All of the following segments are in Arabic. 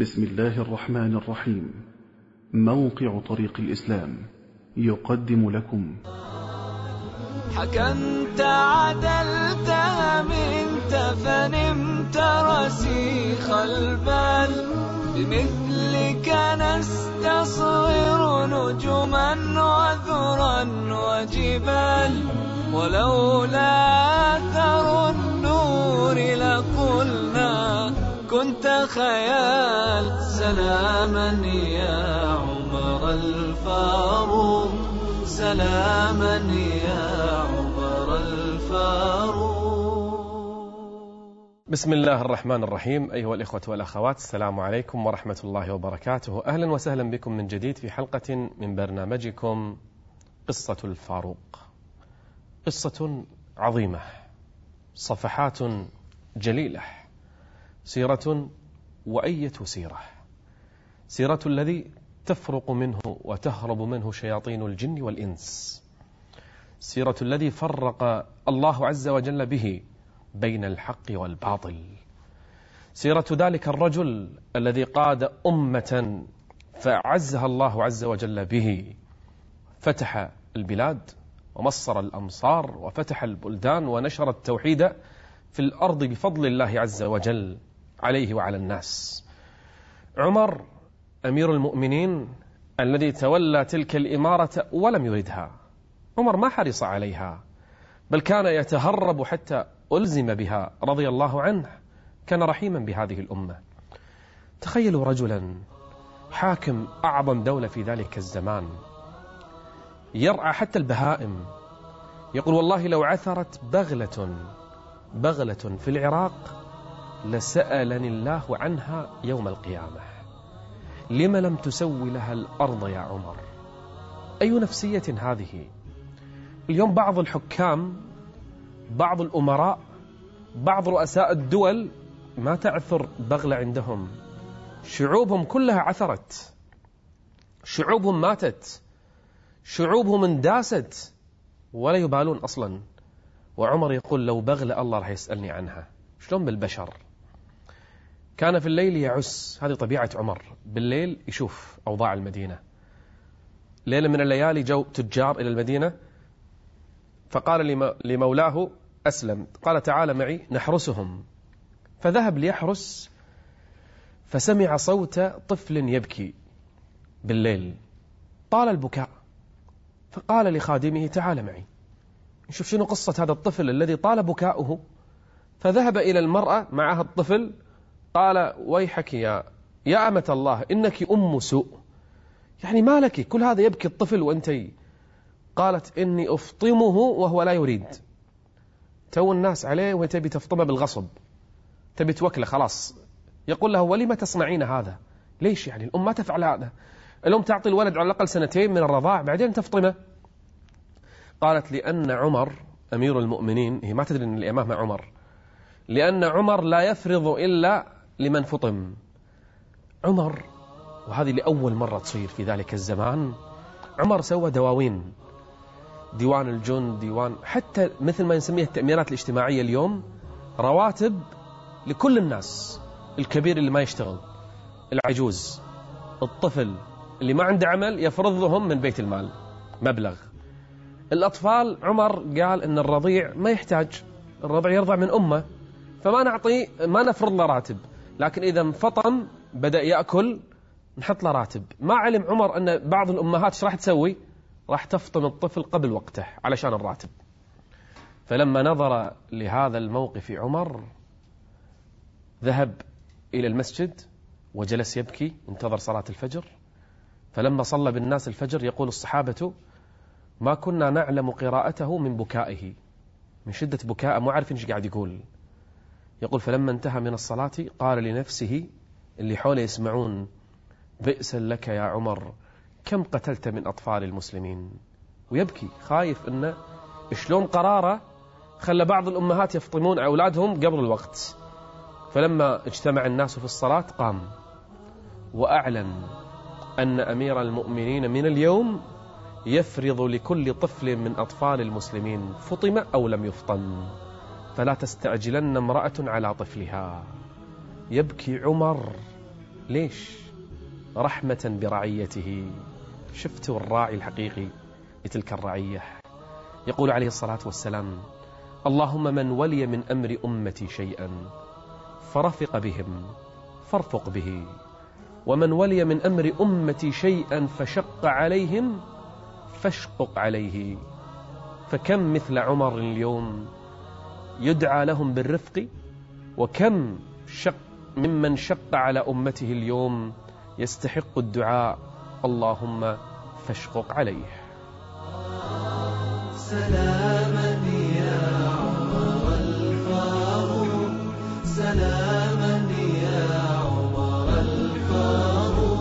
بسم الله الرحمن الرحيم. موقع طريق الإسلام يقدم لكم. حكمت عدلت منت فنمت رسيخ البال. بمثلك نستصغر نجما وذرا وجبال. ولولا أثر النور لقلنا كنت خيال سلاما يا عمر الفاروق. سلاما يا عمر الفاروق. بسم الله الرحمن الرحيم. أيها الإخوة والأخوات السلام عليكم ورحمة الله وبركاته. أهلا وسهلا بكم من جديد في حلقة من برنامجكم قصة الفاروق. قصة عظيمة صفحات جليلة سيرة وأية سيرة. سيرة الذي تفرق منه وتهرب منه شياطين الجن والإنس. سيرة الذي فرق الله عز وجل به بين الحق والباطل. سيرة ذلك الرجل الذي قاد أمة فعزها الله عز وجل به. فتح البلاد ومصر الأمصار وفتح البلدان ونشر التوحيد في الأرض بفضل الله عز وجل عليه وعلى الناس. عمر أمير المؤمنين الذي تولى تلك الإمارة ولم يردها عمر ما حرص عليها بل كان يتهرب حتى ألزم بها رضي الله عنه كان رحيما بهذه الأمة. تخيلوا رجلا حاكم أعظم دولة في ذلك الزمان يرعى حتى البهائم يقول والله لو عثرت بغلة بغلة في العراق لسألني الله عنها يوم القيامة. لم لم تسوي لها الأرض يا عمر؟ أي نفسية هذه؟ اليوم بعض الحكام بعض الأمراء بعض رؤساء الدول ما تعثر بغلة عندهم. شعوبهم كلها عثرت. شعوبهم ماتت. شعوبهم انداست. ولا يبالون أصلا. وعمر يقول لو بغلة الله راح يسألني عنها. شلون بالبشر؟ كان في الليل يعس. هذه طبيعة عمر. بالليل يشوف أوضاع المدينة. ليلة من الليالي جو تجار إلى المدينة. فقال لمولاه أسلم. قال تعال معي نحرسهم. فذهب ليحرس فسمع صوت طفل يبكي بالليل. طال البكاء. فقال لخادمه تعال معي. نشوف شنو قصة هذا الطفل الذي طال بكاؤه. فذهب إلى المرأة معها الطفل قال ويحك يا يا أمة الله إنك أم سوء. يعني ما لك كل هذا يبكي الطفل وأنت. قالت إني أفطمه وهو لا يريد. تو الناس عليه وانت تبي تفطمه بالغصب. تبي توكله خلاص. يقول له ولم تصنعين هذا؟ ليش يعني؟ الأم ما تفعل هذا. الأم تعطي الولد على الأقل سنتين من الرضاع بعدين تفطمه. قالت لأن عمر أمير المؤمنين هي ما تدري أن اللي أمامها عمر لأن عمر لا يفرض إلا لمن فطم عمر وهذه لأول مرة تصير في ذلك الزمان. عمر سوى دواوين. ديوان الجند ديوان حتى مثل ما نسميها التأمينات الاجتماعية اليوم رواتب لكل الناس. الكبير اللي ما يشتغل العجوز الطفل اللي ما عنده عمل يفرض لهم من بيت المال مبلغ. الأطفال عمر قال أن الرضيع ما يحتاج الرضيع يرضع من أمه فما نعطي ما نفرض له راتب. لكن إذا انفطم بدأ يأكل نحط له راتب. ما علم عمر أن بعض الأمهات إيش راح تسوي؟ راح تفطم الطفل قبل وقته علشان الراتب. فلما نظر لهذا الموقف عمر ذهب إلى المسجد وجلس يبكي انتظر صلاة الفجر. فلما صلى بالناس الفجر يقول الصحابة ما كنا نعلم قراءته من بكائه. من شدة بكاء مو عارفين إيش قاعد يقول. يقول فلما انتهى من الصلاة قال لنفسه اللي حوله يسمعون بئسا لك يا عمر كم قتلت من أطفال المسلمين؟ ويبكي خايف أنه شلون قراره خلى بعض الأمهات يفطمون أولادهم قبل الوقت. فلما اجتمع الناس في الصلاة قام. وأعلن أن أمير المؤمنين من اليوم يفرض لكل طفل من أطفال المسلمين فطم أو لم يفطم. فلا تستعجلن امرأة على طفلها. يبكي عمر. ليش؟ رحمة برعيته. شفتوا الراعي الحقيقي لتلك الرعية. يقول عليه الصلاة والسلام اللهم من ولي من أمر أمتي شيئا فرفق بهم فارفق به. ومن ولي من أمر أمتي شيئا فشق عليهم فاشقق عليه. فكم مثل عمر اليوم؟ يدعى لهم بالرفق؟ وكم شق ممن شق على أمته اليوم يستحق الدعاء؟ اللهم فاشقق عليه. سلاما يا عمر الفاروق. سلاما يا عمر الفاروق.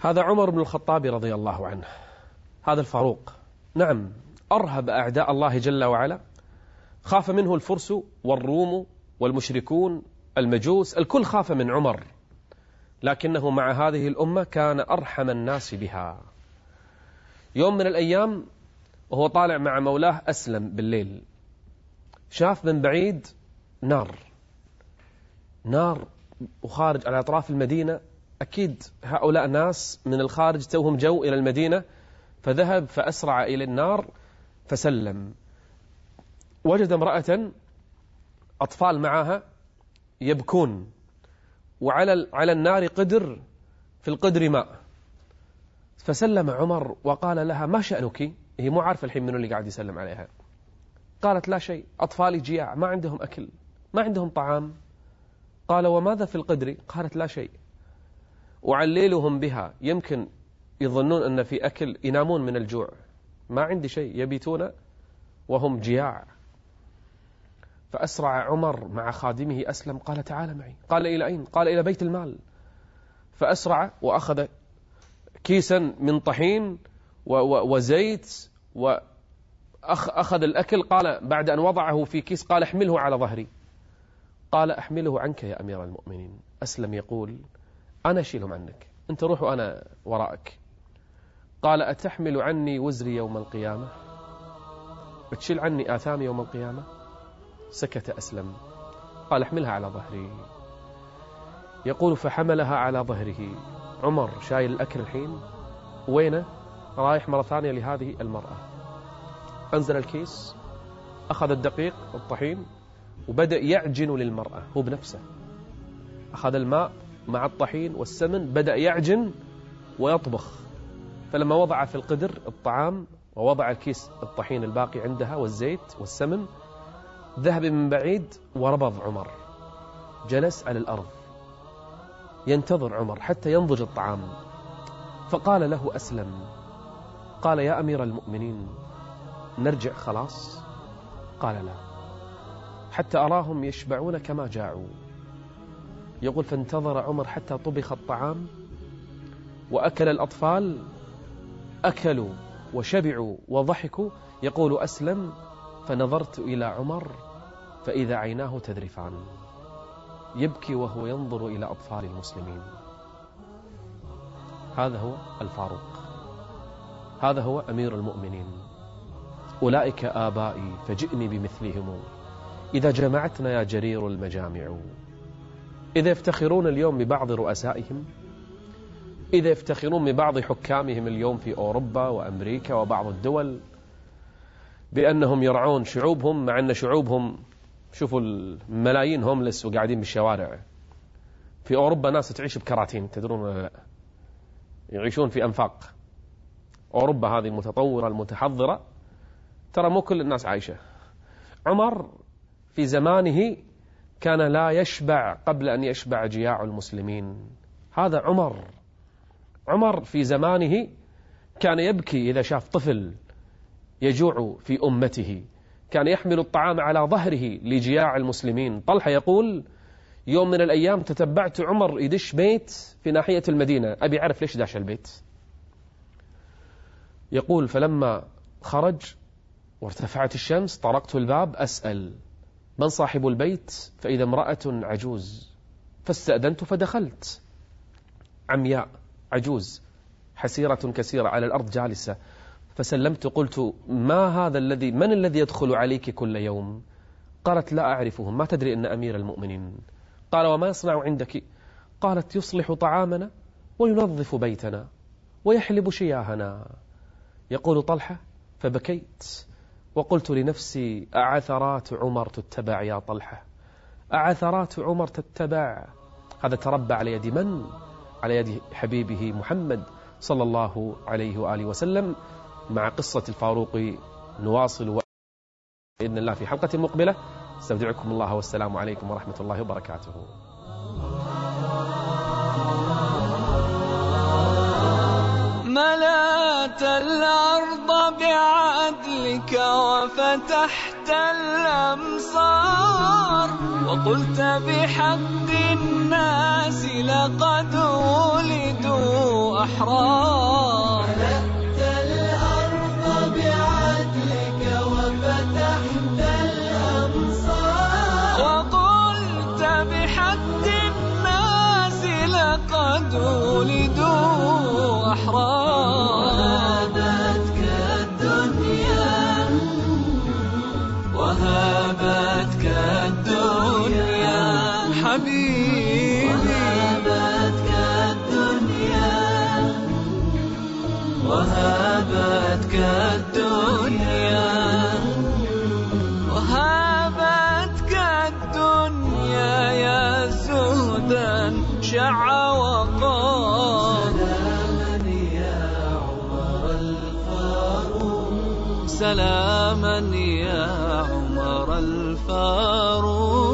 هذا عمر بن الخطاب رضي الله عنه. هذا الفاروق. نعم. أرهب أعداء الله جل وعلا. خاف منه الفرس والروم والمشركون المجوس الكل خاف من عمر. لكنه مع هذه الأمة كان أرحم الناس بها. يوم من الأيام وهو طالع مع مولاه أسلم بالليل. شاف من بعيد نار. نار وخارج على أطراف المدينة. أكيد هؤلاء ناس من الخارج توهم جو إلى المدينة. فذهب فأسرع إلى النار. فسلم. وجد امرأة أطفال معها يبكون وعلى على النار قدر في القدر ماء. فسلم عمر وقال لها ما شأنك؟ هي مو عارفة الحين منو اللي قاعد يسلم عليها. قالت لا شيء أطفالي جياع ما عندهم أكل ما عندهم طعام. قال وماذا في القدر؟ قالت لا شيء. وعللهم بها. يمكن يظنون أن في أكل ينامون من الجوع. ما عندي شيء يبيتون وهم جياع. فأسرع عمر مع خادمه أسلم قال تعال معي. قال إلى أين؟ قال إلى بيت المال. فأسرع وأخذ كيسا من طحين وزيت وأخذ الأكل قال بعد أن وضعه في كيس قال احمله على ظهري. قال أحمله عنك يا أمير المؤمنين. أسلم يقول أنا أشيلهم عنك أنت روح وأنا وراءك. قال أتحمل عني وزري يوم القيامة؟ بتشيل عني آثامي يوم القيامة؟ سكت أسلم. قال أحملها على ظهري. يقول فحملها على ظهره. عمر شايل الأكل الحين. وينه؟ رايح مرة ثانية لهذه المرأة. أنزل الكيس. أخذ الدقيق الطحين وبدأ يعجن للمرأة. هو بنفسه. أخذ الماء مع الطحين والسمن بدأ يعجن ويطبخ. فلما وضع في القدر الطعام ووضع الكيس الطحين الباقي عندها والزيت والسمن ذهب من بعيد وربض عمر. جلس على الأرض. ينتظر عمر حتى ينضج الطعام. فقال له أسلم. قال يا أمير المؤمنين نرجع خلاص؟ قال لا. حتى أراهم يشبعون كما جاعوا. يقول فانتظر عمر حتى طبخ الطعام وأكل الأطفال أكلوا وشبعوا وضحكوا. يقول أسلم فنظرت إلى عمر فإذا عيناه تذرفان. يبكي وهو ينظر إلى أطفال المسلمين. هذا هو الفاروق. هذا هو أمير المؤمنين. أولئك آبائي فجئني بمثلهم. إذا جمعتنا يا جرير المجامع. إذا يفتخرون اليوم ببعض رؤسائهم إذا يفتخرون ببعض حكامهم اليوم في أوروبا وأمريكا وبعض الدول بأنهم يرعون شعوبهم مع أن شعوبهم شوفوا الملايين هوملس وقاعدين بالشوارع. في أوروبا ناس تعيش بكراتين تدرون ولا لا يعيشون في أنفاق. أوروبا هذه المتطورة المتحضرة ترى مو كل الناس عايشة. عمر في زمانه كان لا يشبع قبل أن يشبع جياع المسلمين. هذا عمر. عمر في زمانه كان يبكي إذا شاف طفل يجوع في أمته. كان يحمل الطعام على ظهره لجياع المسلمين. طلحة يقول يوم من الأيام تتبعت عمر يدش بيت في ناحية المدينة. أبي أعرف ليش داش البيت. يقول فلما خرج وارتفعت الشمس طرقت الباب أسأل من صاحب البيت؟ فإذا امرأة عجوز. فاستأذنت فدخلت. عمياء. عجوز حسيرة كثيرة على الأرض جالسة. فسلمت قلت ما هذا الذي من الذي يدخل عليك كل يوم؟ قالت لا أعرفه ما تدري أن أمير المؤمنين. قال وما يصنع عندك؟ قالت يصلح طعامنا وينظف بيتنا ويحلب شياهنا. يقول طلحة فبكيت. وقلت لنفسي أعثرات عمر تتبع يا طلحة أعثرات عمر تتبع. هذا تربى على يد من؟ على يد حبيبه محمد صلى الله عليه وآله وسلم مع قصة الفاروق نواصل بإذن الله في حلقة مقبلة. أستودعكم الله والسلام عليكم ورحمة الله وبركاته. ملأت الأرض بعدلك وفتحت الأمصار وقلت بحق الناس لقد ولدوا أحرار. ملأت الأرض بعدلك وفتحت الأمصار. وقلت بحق الناس لقد ولدوا أحرار. وهابتك الدنيا وهابتك الدنيا. حبيبي الدنيا. وهابتك الدنيا يا زهدا شع وقار سلاما يا عمر الفاروق. سلاما يا عمر الفاروق.